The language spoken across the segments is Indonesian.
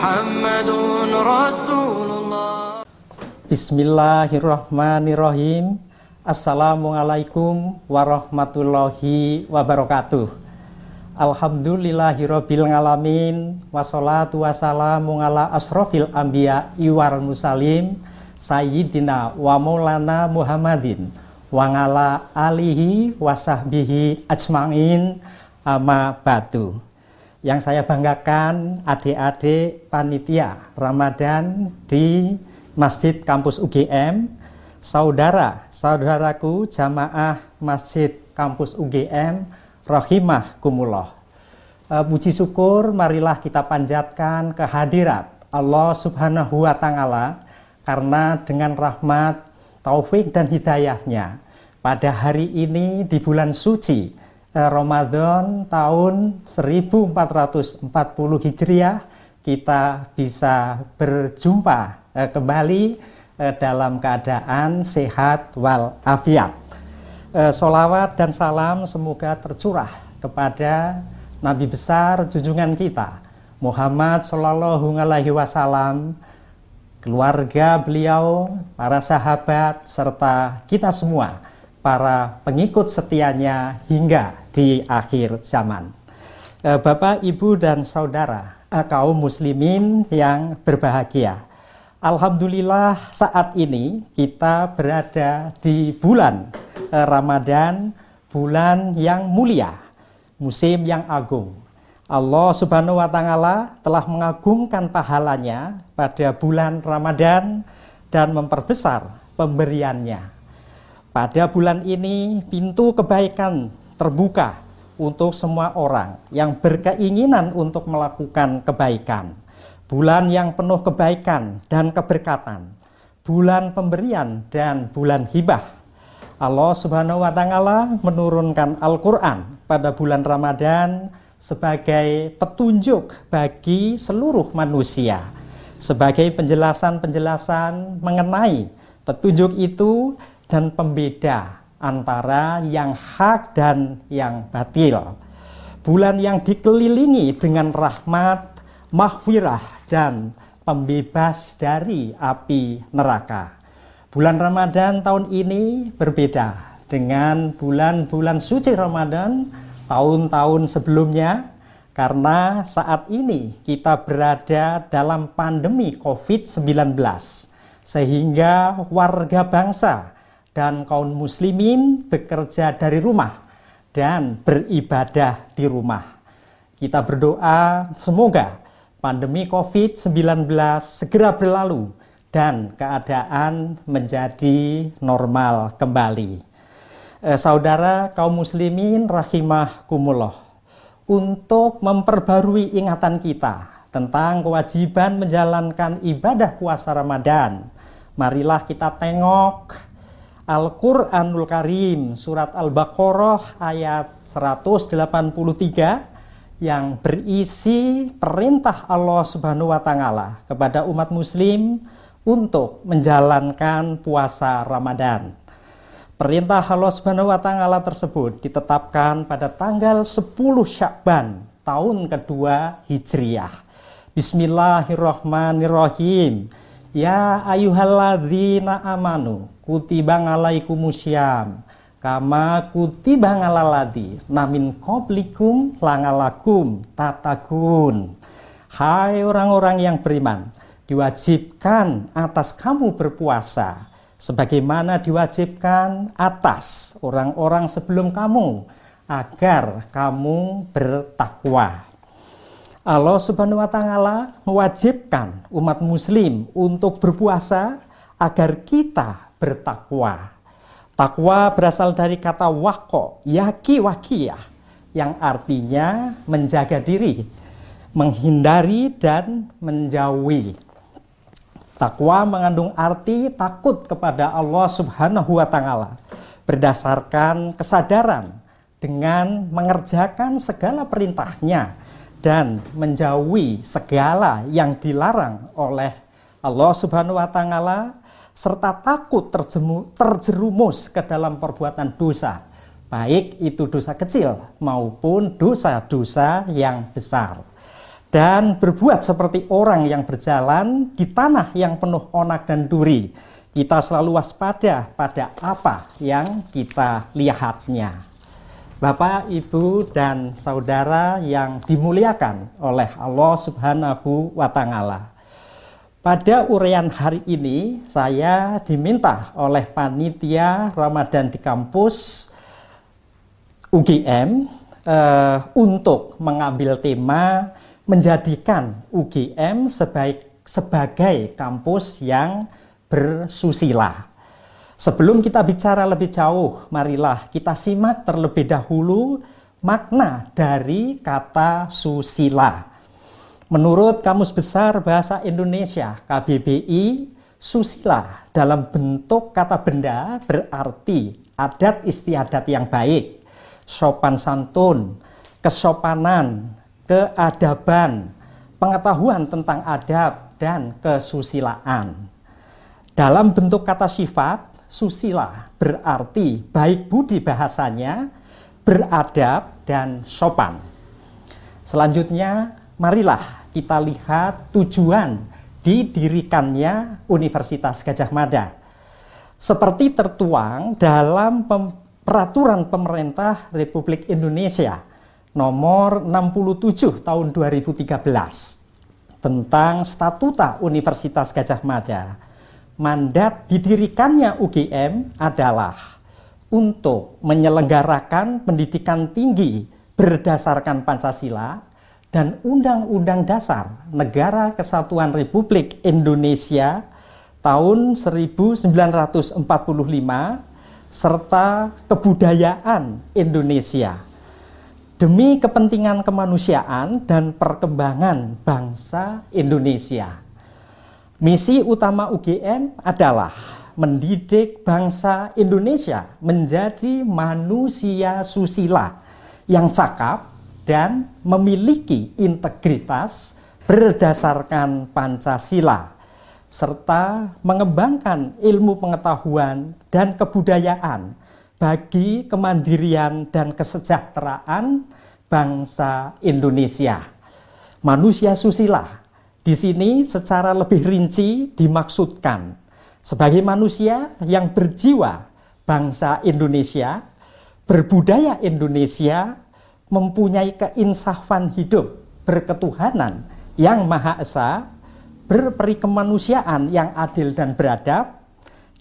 Muhammadun Rasulullah. Bismillahirrahmanirrahim. Assalamualaikum warahmatullahi wabarakatuh. Alhamdulillahirabbil alamin. Wassalatu wassalamu ala asrofil anbiya iwar musalim sayyidina wa maulana Muhammadin wa ala alihi wasahbihi ajmain. Ama batu yang saya banggakan adik-adik panitia Ramadan di Masjid Kampus UGM saudara-saudaraku jamaah Masjid Kampus UGM rahimahkumullah. Uh, puji syukur marilah kita panjatkan kehadirat Allah Subhanahu wa taala karena dengan rahmat, taufik dan hidayahnya pada hari ini di bulan suci Ramadan tahun 1440 Hijriah kita bisa berjumpa uh, kembali dalam keadaan sehat wal afiat eh, solawat dan salam semoga tercurah kepada Nabi besar junjungan kita Muhammad Shallallahu Alaihi Wasallam, keluarga beliau, para sahabat serta kita semua para pengikut setianya hingga di akhir zaman. Eh, Bapak, Ibu, dan saudara eh, kaum muslimin yang berbahagia. Alhamdulillah saat ini kita berada di bulan Eh, Ramadan bulan yang mulia, musim yang agung. Allah Subhanahu wa taala telah mengagungkan pahalanya pada bulan Ramadan dan memperbesar pemberiannya. Pada bulan ini pintu kebaikan terbuka untuk semua orang yang berkeinginan untuk melakukan kebaikan. Bulan yang penuh kebaikan dan keberkatan. Bulan pemberian dan bulan hibah Allah Subhanahu wa taala menurunkan Al-Qur'an pada bulan Ramadan sebagai petunjuk bagi seluruh manusia, sebagai penjelasan-penjelasan mengenai petunjuk itu dan pembeda antara yang hak dan yang batil. Bulan yang dikelilingi dengan rahmat, mahfirah dan pembebas dari api neraka. Bulan Ramadan tahun ini berbeda dengan bulan-bulan suci Ramadan tahun-tahun sebelumnya karena saat ini kita berada dalam pandemi COVID-19 sehingga warga bangsa dan kaum muslimin bekerja dari rumah dan beribadah di rumah. Kita berdoa semoga pandemi COVID-19 segera berlalu dan keadaan menjadi normal kembali. Eh, saudara kaum muslimin rahimahkumullah, untuk memperbarui ingatan kita tentang kewajiban menjalankan ibadah puasa Ramadan, marilah kita tengok Al-Quranul Karim surat Al-Baqarah ayat 183 yang berisi perintah Allah Subhanahu wa taala kepada umat muslim untuk menjalankan puasa Ramadan. Perintah Allah Subhanahu wa taala tersebut ditetapkan pada tanggal 10 Syakban tahun kedua Hijriah. Bismillahirrahmanirrahim. Ya ayuhalladzina amanu kutiba alaikumusyam kama kutiba ngalaladi namin qablikum langalakum tatakun. Hai orang-orang yang beriman, diwajibkan atas kamu berpuasa sebagaimana diwajibkan atas orang-orang sebelum kamu agar kamu bertakwa. Allah Subhanahu wa taala mewajibkan umat muslim untuk berpuasa agar kita bertakwa. Takwa berasal dari kata wako, yaki wakiyah, yang artinya menjaga diri, menghindari dan menjauhi. Takwa mengandung arti takut kepada Allah Subhanahu wa taala berdasarkan kesadaran dengan mengerjakan segala perintahnya dan menjauhi segala yang dilarang oleh Allah Subhanahu wa taala serta takut terjerumus ke dalam perbuatan dosa baik itu dosa kecil maupun dosa-dosa yang besar. Dan berbuat seperti orang yang berjalan di tanah yang penuh onak dan duri. Kita selalu waspada pada apa yang kita lihatnya. Bapak, Ibu, dan saudara yang dimuliakan oleh Allah Subhanahu wa Ta'ala. Pada uraian hari ini, saya diminta oleh panitia Ramadan di kampus UGM eh, untuk mengambil tema menjadikan UGM sebaik, sebagai kampus yang bersusila. Sebelum kita bicara lebih jauh, marilah kita simak terlebih dahulu makna dari kata susila. Menurut Kamus Besar Bahasa Indonesia KBBI, susila dalam bentuk kata benda berarti adat istiadat yang baik, sopan santun, kesopanan, keadaban, pengetahuan tentang adab, dan kesusilaan. Dalam bentuk kata sifat, susila berarti baik budi bahasanya, beradab, dan sopan. Selanjutnya, marilah kita lihat tujuan didirikannya Universitas Gajah Mada. Seperti tertuang dalam peraturan pemerintah Republik Indonesia nomor 67 tahun 2013 tentang statuta Universitas Gajah Mada. Mandat didirikannya UGM adalah untuk menyelenggarakan pendidikan tinggi berdasarkan Pancasila dan Undang-Undang Dasar Negara Kesatuan Republik Indonesia tahun 1945 serta kebudayaan Indonesia demi kepentingan kemanusiaan dan perkembangan bangsa Indonesia. Misi utama UGM adalah mendidik bangsa Indonesia menjadi manusia susila yang cakap, dan memiliki integritas berdasarkan Pancasila serta mengembangkan ilmu pengetahuan dan kebudayaan bagi kemandirian dan kesejahteraan bangsa Indonesia. Manusia susila di sini secara lebih rinci dimaksudkan sebagai manusia yang berjiwa bangsa Indonesia, berbudaya Indonesia, mempunyai keinsafan hidup berketuhanan yang Maha Esa, berperi kemanusiaan yang adil dan beradab,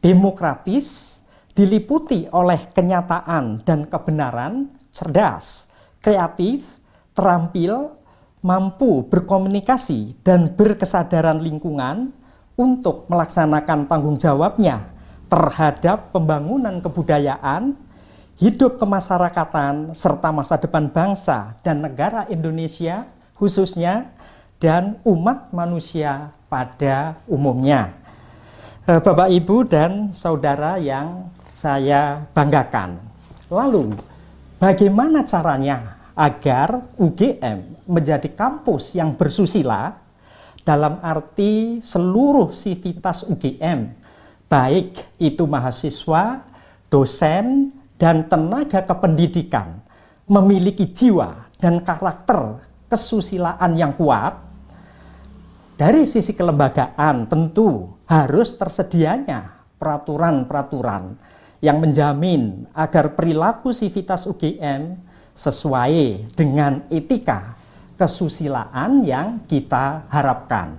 demokratis, diliputi oleh kenyataan dan kebenaran, cerdas, kreatif, terampil, mampu berkomunikasi dan berkesadaran lingkungan untuk melaksanakan tanggung jawabnya terhadap pembangunan kebudayaan, hidup kemasyarakatan serta masa depan bangsa dan negara Indonesia khususnya dan umat manusia pada umumnya. Eh, Bapak, Ibu, dan saudara yang saya banggakan. Lalu, bagaimana caranya agar UGM menjadi kampus yang bersusila dalam arti seluruh sivitas UGM, baik itu mahasiswa, dosen, dan tenaga kependidikan memiliki jiwa dan karakter kesusilaan yang kuat, dari sisi kelembagaan tentu harus tersedianya peraturan-peraturan yang menjamin agar perilaku sivitas UGM sesuai dengan etika kesusilaan yang kita harapkan.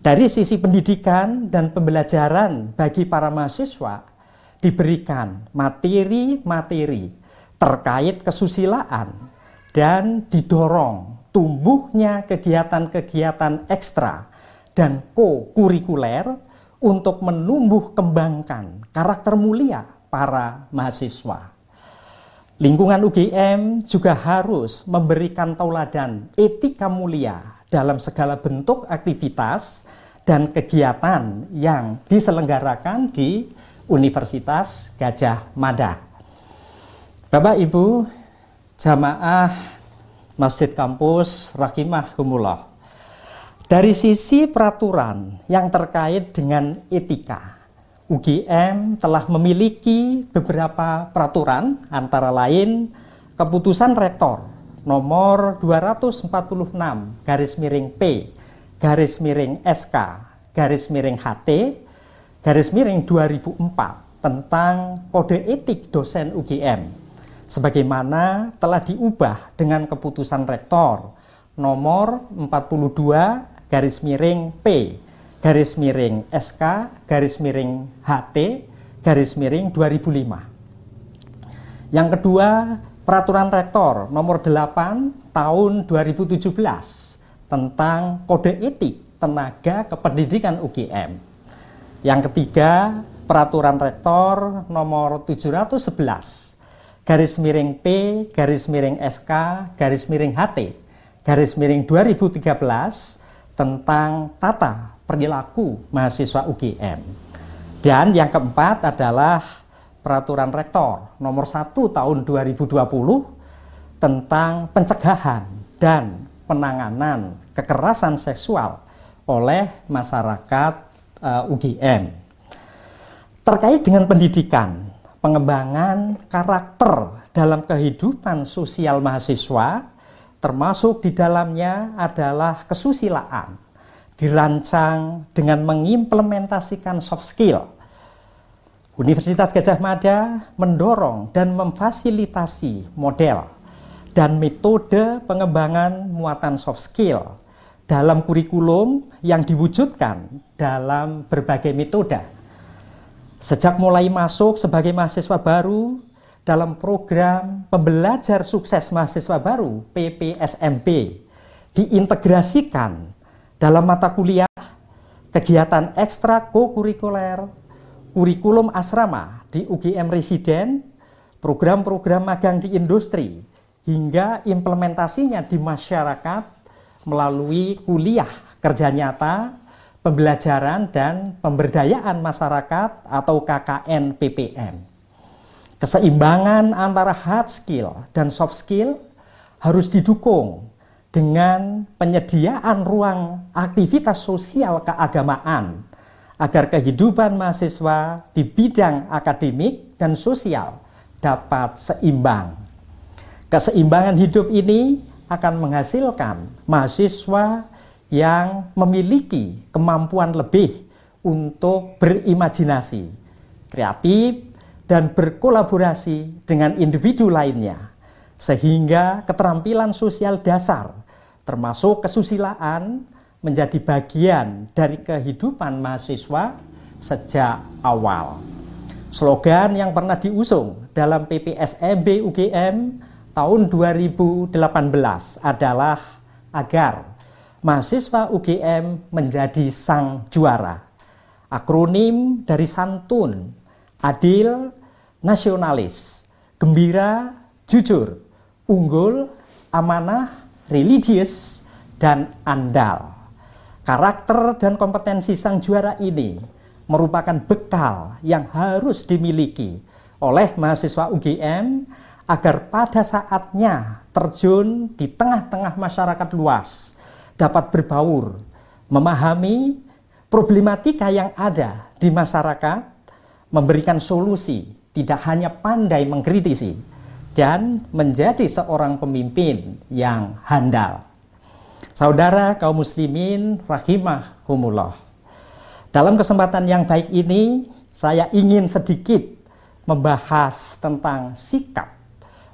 Dari sisi pendidikan dan pembelajaran bagi para mahasiswa, diberikan materi-materi terkait kesusilaan dan didorong tumbuhnya kegiatan-kegiatan ekstra dan co-kurikuler untuk menumbuh kembangkan karakter mulia para mahasiswa. Lingkungan UGM juga harus memberikan tauladan etika mulia dalam segala bentuk aktivitas dan kegiatan yang diselenggarakan di Universitas Gajah Mada. Bapak Ibu, jamaah Masjid Kampus Rahimah Humullah. Dari sisi peraturan yang terkait dengan etika, UGM telah memiliki beberapa peraturan antara lain keputusan rektor nomor 246 garis miring P garis miring SK garis miring HT garis miring 2004 tentang kode etik dosen UGM sebagaimana telah diubah dengan keputusan rektor nomor 42 garis miring P garis miring SK, garis miring HT, garis miring 2005. Yang kedua, Peraturan Rektor nomor 8 tahun 2017 tentang kode etik tenaga kependidikan UGM. Yang ketiga, Peraturan Rektor nomor 711 garis miring P, garis miring SK, garis miring HT, garis miring 2013 tentang tata perilaku mahasiswa UGM. Dan yang keempat adalah peraturan rektor nomor 1 tahun 2020 tentang pencegahan dan penanganan kekerasan seksual oleh masyarakat eh, UGM. Terkait dengan pendidikan, pengembangan karakter dalam kehidupan sosial mahasiswa termasuk di dalamnya adalah kesusilaan dirancang dengan mengimplementasikan soft skill. Universitas Gajah Mada mendorong dan memfasilitasi model dan metode pengembangan muatan soft skill dalam kurikulum yang diwujudkan dalam berbagai metode. Sejak mulai masuk sebagai mahasiswa baru dalam program pembelajar sukses mahasiswa baru PPSMB diintegrasikan dalam mata kuliah, kegiatan ekstra kurikuler, kurikulum asrama di UGM Residen, program-program magang di industri, hingga implementasinya di masyarakat melalui kuliah kerja nyata, pembelajaran dan pemberdayaan masyarakat atau KKN PPM. Keseimbangan antara hard skill dan soft skill harus didukung dengan penyediaan ruang aktivitas sosial keagamaan agar kehidupan mahasiswa di bidang akademik dan sosial dapat seimbang. Keseimbangan hidup ini akan menghasilkan mahasiswa yang memiliki kemampuan lebih untuk berimajinasi, kreatif, dan berkolaborasi dengan individu lainnya sehingga keterampilan sosial dasar termasuk kesusilaan menjadi bagian dari kehidupan mahasiswa sejak awal. Slogan yang pernah diusung dalam PPSMB UGM tahun 2018 adalah agar mahasiswa UGM menjadi sang juara. Akronim dari santun, adil, nasionalis, gembira, jujur, unggul, amanah, religius, dan andal. Karakter dan kompetensi sang juara ini merupakan bekal yang harus dimiliki oleh mahasiswa UGM agar pada saatnya terjun di tengah-tengah masyarakat luas dapat berbaur, memahami problematika yang ada di masyarakat, memberikan solusi, tidak hanya pandai mengkritisi, dan menjadi seorang pemimpin yang handal. Saudara kaum muslimin rahimahumullah. Dalam kesempatan yang baik ini, saya ingin sedikit membahas tentang sikap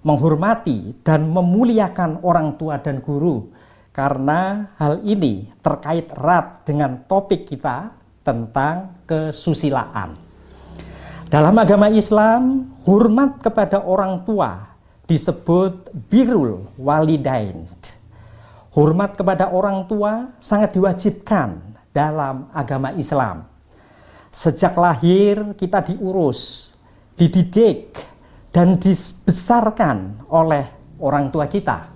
menghormati dan memuliakan orang tua dan guru karena hal ini terkait erat dengan topik kita tentang kesusilaan. Dalam agama Islam, hormat kepada orang tua disebut birul walidain. Hormat kepada orang tua sangat diwajibkan dalam agama Islam. Sejak lahir kita diurus, dididik, dan dibesarkan oleh orang tua kita.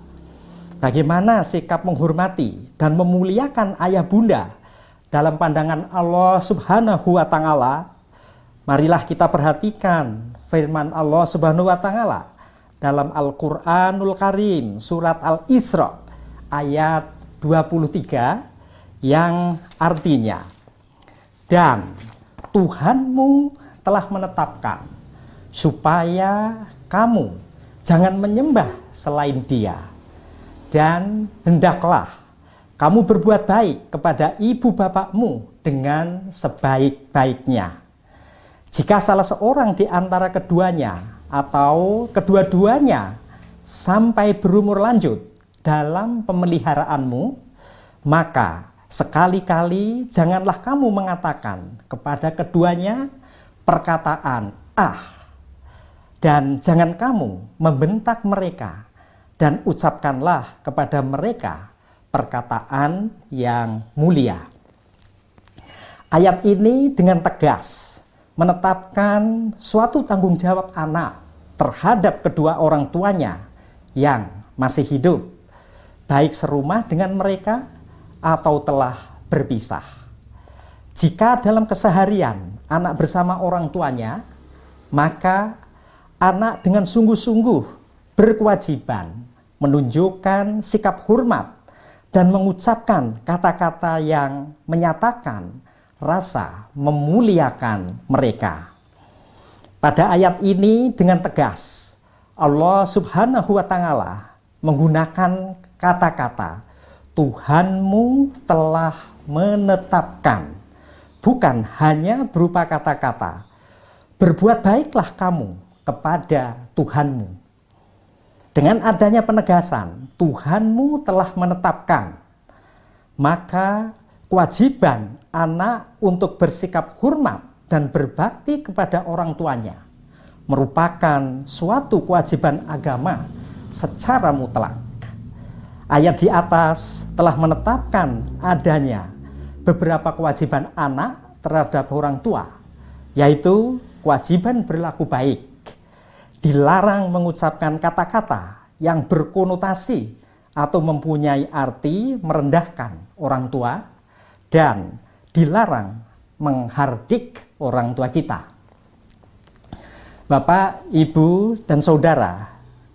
Bagaimana sikap menghormati dan memuliakan ayah bunda dalam pandangan Allah Subhanahu wa taala Marilah kita perhatikan firman Allah Subhanahu wa taala dalam Al-Qur'anul Karim surat Al-Isra ayat 23 yang artinya dan Tuhanmu telah menetapkan supaya kamu jangan menyembah selain Dia, dan hendaklah kamu berbuat baik kepada ibu bapakmu dengan sebaik-baiknya. Jika salah seorang di antara keduanya atau kedua-duanya sampai berumur lanjut dalam pemeliharaanmu, maka sekali-kali janganlah kamu mengatakan kepada keduanya perkataan "ah" dan jangan kamu membentak mereka dan ucapkanlah kepada mereka perkataan yang mulia. Ayat ini dengan tegas menetapkan suatu tanggung jawab anak terhadap kedua orang tuanya yang masih hidup, baik serumah dengan mereka atau telah berpisah. Jika dalam keseharian anak bersama orang tuanya, maka anak dengan sungguh-sungguh berkewajiban menunjukkan sikap hormat dan mengucapkan kata-kata yang menyatakan rasa memuliakan mereka. Pada ayat ini dengan tegas Allah Subhanahu wa taala menggunakan kata-kata Tuhanmu telah menetapkan bukan hanya berupa kata-kata berbuat baiklah kamu kepada Tuhanmu. Dengan adanya penegasan, Tuhanmu telah menetapkan, maka kewajiban anak untuk bersikap hormat dan berbakti kepada orang tuanya merupakan suatu kewajiban agama secara mutlak. Ayat di atas telah menetapkan adanya beberapa kewajiban anak terhadap orang tua, yaitu kewajiban berlaku baik, dilarang mengucapkan kata-kata yang berkonotasi atau mempunyai arti merendahkan orang tua dan dilarang menghardik orang tua kita. Bapak, Ibu, dan Saudara,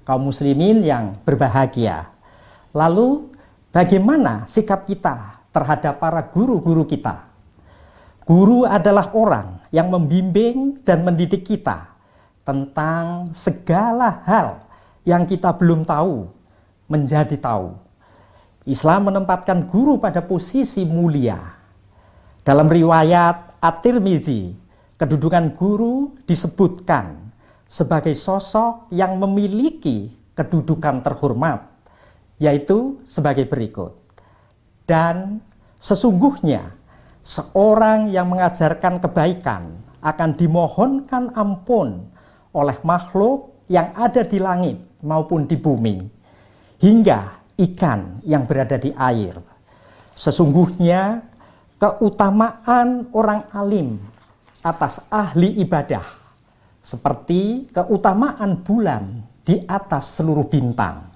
kaum muslimin yang berbahagia. Lalu, bagaimana sikap kita terhadap para guru-guru kita? Guru adalah orang yang membimbing dan mendidik kita tentang segala hal yang kita belum tahu menjadi tahu. Islam menempatkan guru pada posisi mulia. Dalam riwayat At-Tirmizi, kedudukan guru disebutkan sebagai sosok yang memiliki kedudukan terhormat, yaitu sebagai berikut. Dan sesungguhnya seorang yang mengajarkan kebaikan akan dimohonkan ampun oleh makhluk yang ada di langit maupun di bumi, hingga ikan yang berada di air. Sesungguhnya keutamaan orang alim atas ahli ibadah seperti keutamaan bulan di atas seluruh bintang.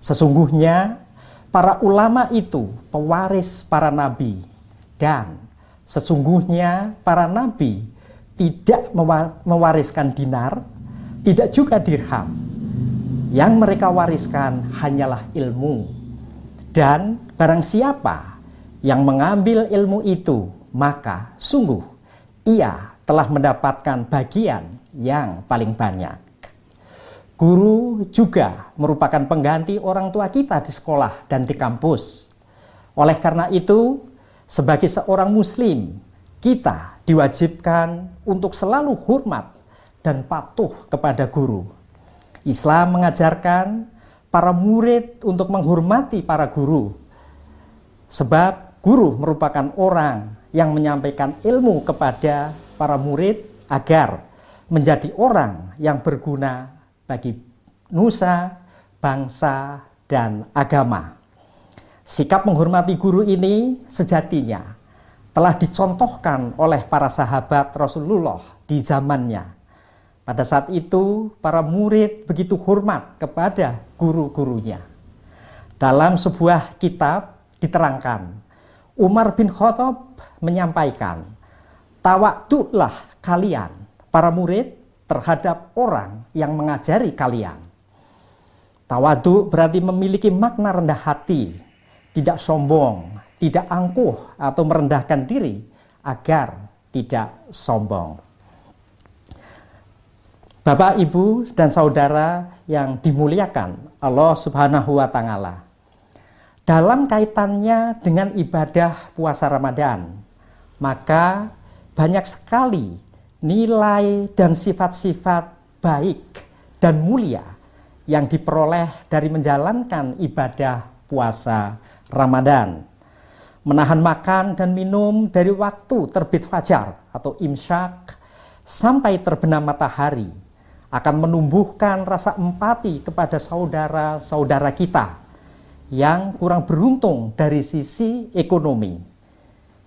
Sesungguhnya para ulama itu pewaris para nabi dan sesungguhnya para nabi tidak mewariskan dinar, tidak juga dirham. Yang mereka wariskan hanyalah ilmu. Dan barang siapa yang mengambil ilmu itu, maka sungguh ia telah mendapatkan bagian yang paling banyak. Guru juga merupakan pengganti orang tua kita di sekolah dan di kampus. Oleh karena itu, sebagai seorang muslim, kita diwajibkan untuk selalu hormat dan patuh kepada guru. Islam mengajarkan para murid untuk menghormati para guru, sebab guru merupakan orang yang menyampaikan ilmu kepada para murid agar menjadi orang yang berguna bagi nusa, bangsa, dan agama. Sikap menghormati guru ini sejatinya telah dicontohkan oleh para sahabat Rasulullah di zamannya. Pada saat itu, para murid begitu hormat kepada guru-gurunya. Dalam sebuah kitab diterangkan, Umar bin Khattab menyampaikan, tawakdulah kalian, para murid, terhadap orang yang mengajari kalian. Tawadu berarti memiliki makna rendah hati, tidak sombong, tidak angkuh atau merendahkan diri agar tidak sombong. Bapak, Ibu, dan saudara yang dimuliakan Allah Subhanahu wa Ta'ala, dalam kaitannya dengan ibadah puasa Ramadan, maka banyak sekali nilai dan sifat-sifat baik dan mulia yang diperoleh dari menjalankan ibadah puasa Ramadan. Menahan makan dan minum dari waktu terbit fajar atau imsyak sampai terbenam matahari akan menumbuhkan rasa empati kepada saudara-saudara kita yang kurang beruntung dari sisi ekonomi,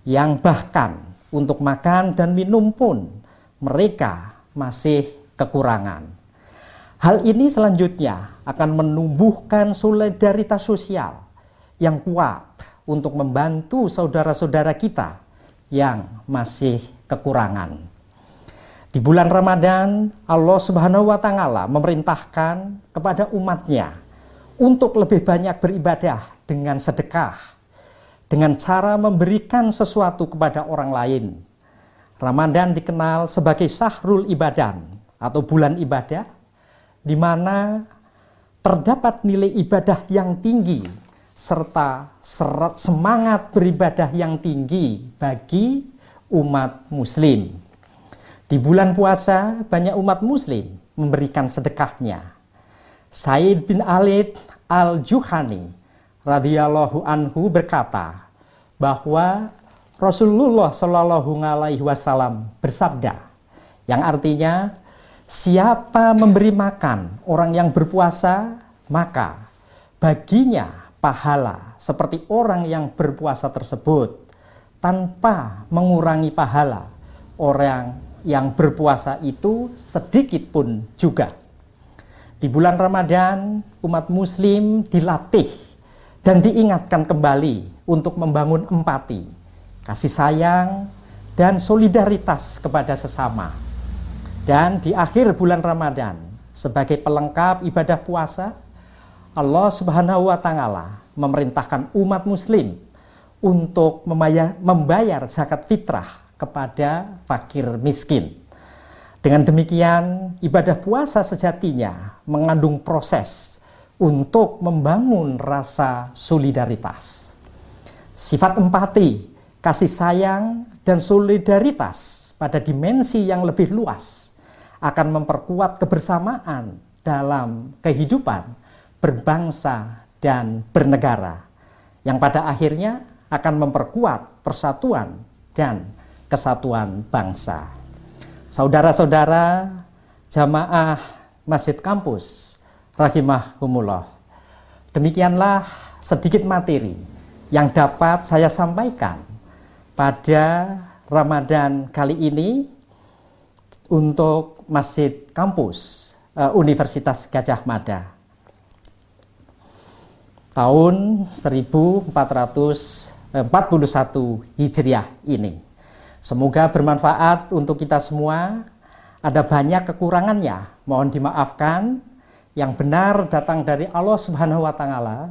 yang bahkan untuk makan dan minum pun mereka masih kekurangan. Hal ini selanjutnya akan menumbuhkan solidaritas sosial yang kuat untuk membantu saudara-saudara kita yang masih kekurangan. Di bulan Ramadan, Allah Subhanahu wa Ta'ala memerintahkan kepada umatnya untuk lebih banyak beribadah dengan sedekah, dengan cara memberikan sesuatu kepada orang lain. Ramadan dikenal sebagai Syahrul Ibadan atau bulan ibadah, di mana terdapat nilai ibadah yang tinggi serta semangat beribadah yang tinggi bagi umat Muslim. Di bulan puasa, banyak umat muslim memberikan sedekahnya. Said bin Alid al-Juhani radhiyallahu anhu berkata bahwa Rasulullah Shallallahu alaihi wasallam bersabda yang artinya siapa memberi makan orang yang berpuasa maka baginya pahala seperti orang yang berpuasa tersebut tanpa mengurangi pahala orang yang berpuasa itu sedikit pun juga. Di bulan Ramadan, umat Muslim dilatih dan diingatkan kembali untuk membangun empati, kasih sayang, dan solidaritas kepada sesama. Dan di akhir bulan Ramadan, sebagai pelengkap ibadah puasa, Allah Subhanahu wa Ta'ala memerintahkan umat Muslim untuk membayar zakat fitrah kepada fakir miskin. Dengan demikian, ibadah puasa sejatinya mengandung proses untuk membangun rasa solidaritas. Sifat empati, kasih sayang, dan solidaritas pada dimensi yang lebih luas akan memperkuat kebersamaan dalam kehidupan berbangsa dan bernegara, yang pada akhirnya akan memperkuat persatuan dan kesatuan bangsa. Saudara-saudara jamaah Masjid Kampus rahimahumullah. Demikianlah sedikit materi yang dapat saya sampaikan pada Ramadan kali ini untuk Masjid Kampus uh, Universitas Gajah Mada. Tahun 1441 Hijriah ini. Semoga bermanfaat untuk kita semua. Ada banyak kekurangannya, mohon dimaafkan. Yang benar datang dari Allah Subhanahu wa taala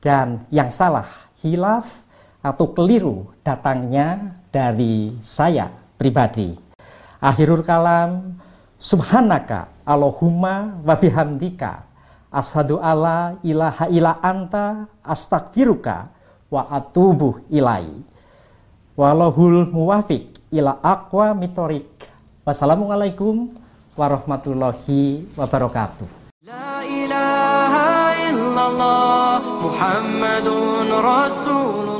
dan yang salah, hilaf atau keliru datangnya dari saya pribadi. Akhirul kalam subhanaka Allahumma wa bihamdika ashadu alla ilaha ila anta astagfiruka wa atubu ilai. Walahul muwafiq ila aqwa mitorik. Wassalamualaikum warahmatullahi wabarakatuh. La ilaha illallah Muhammadun Rasulullah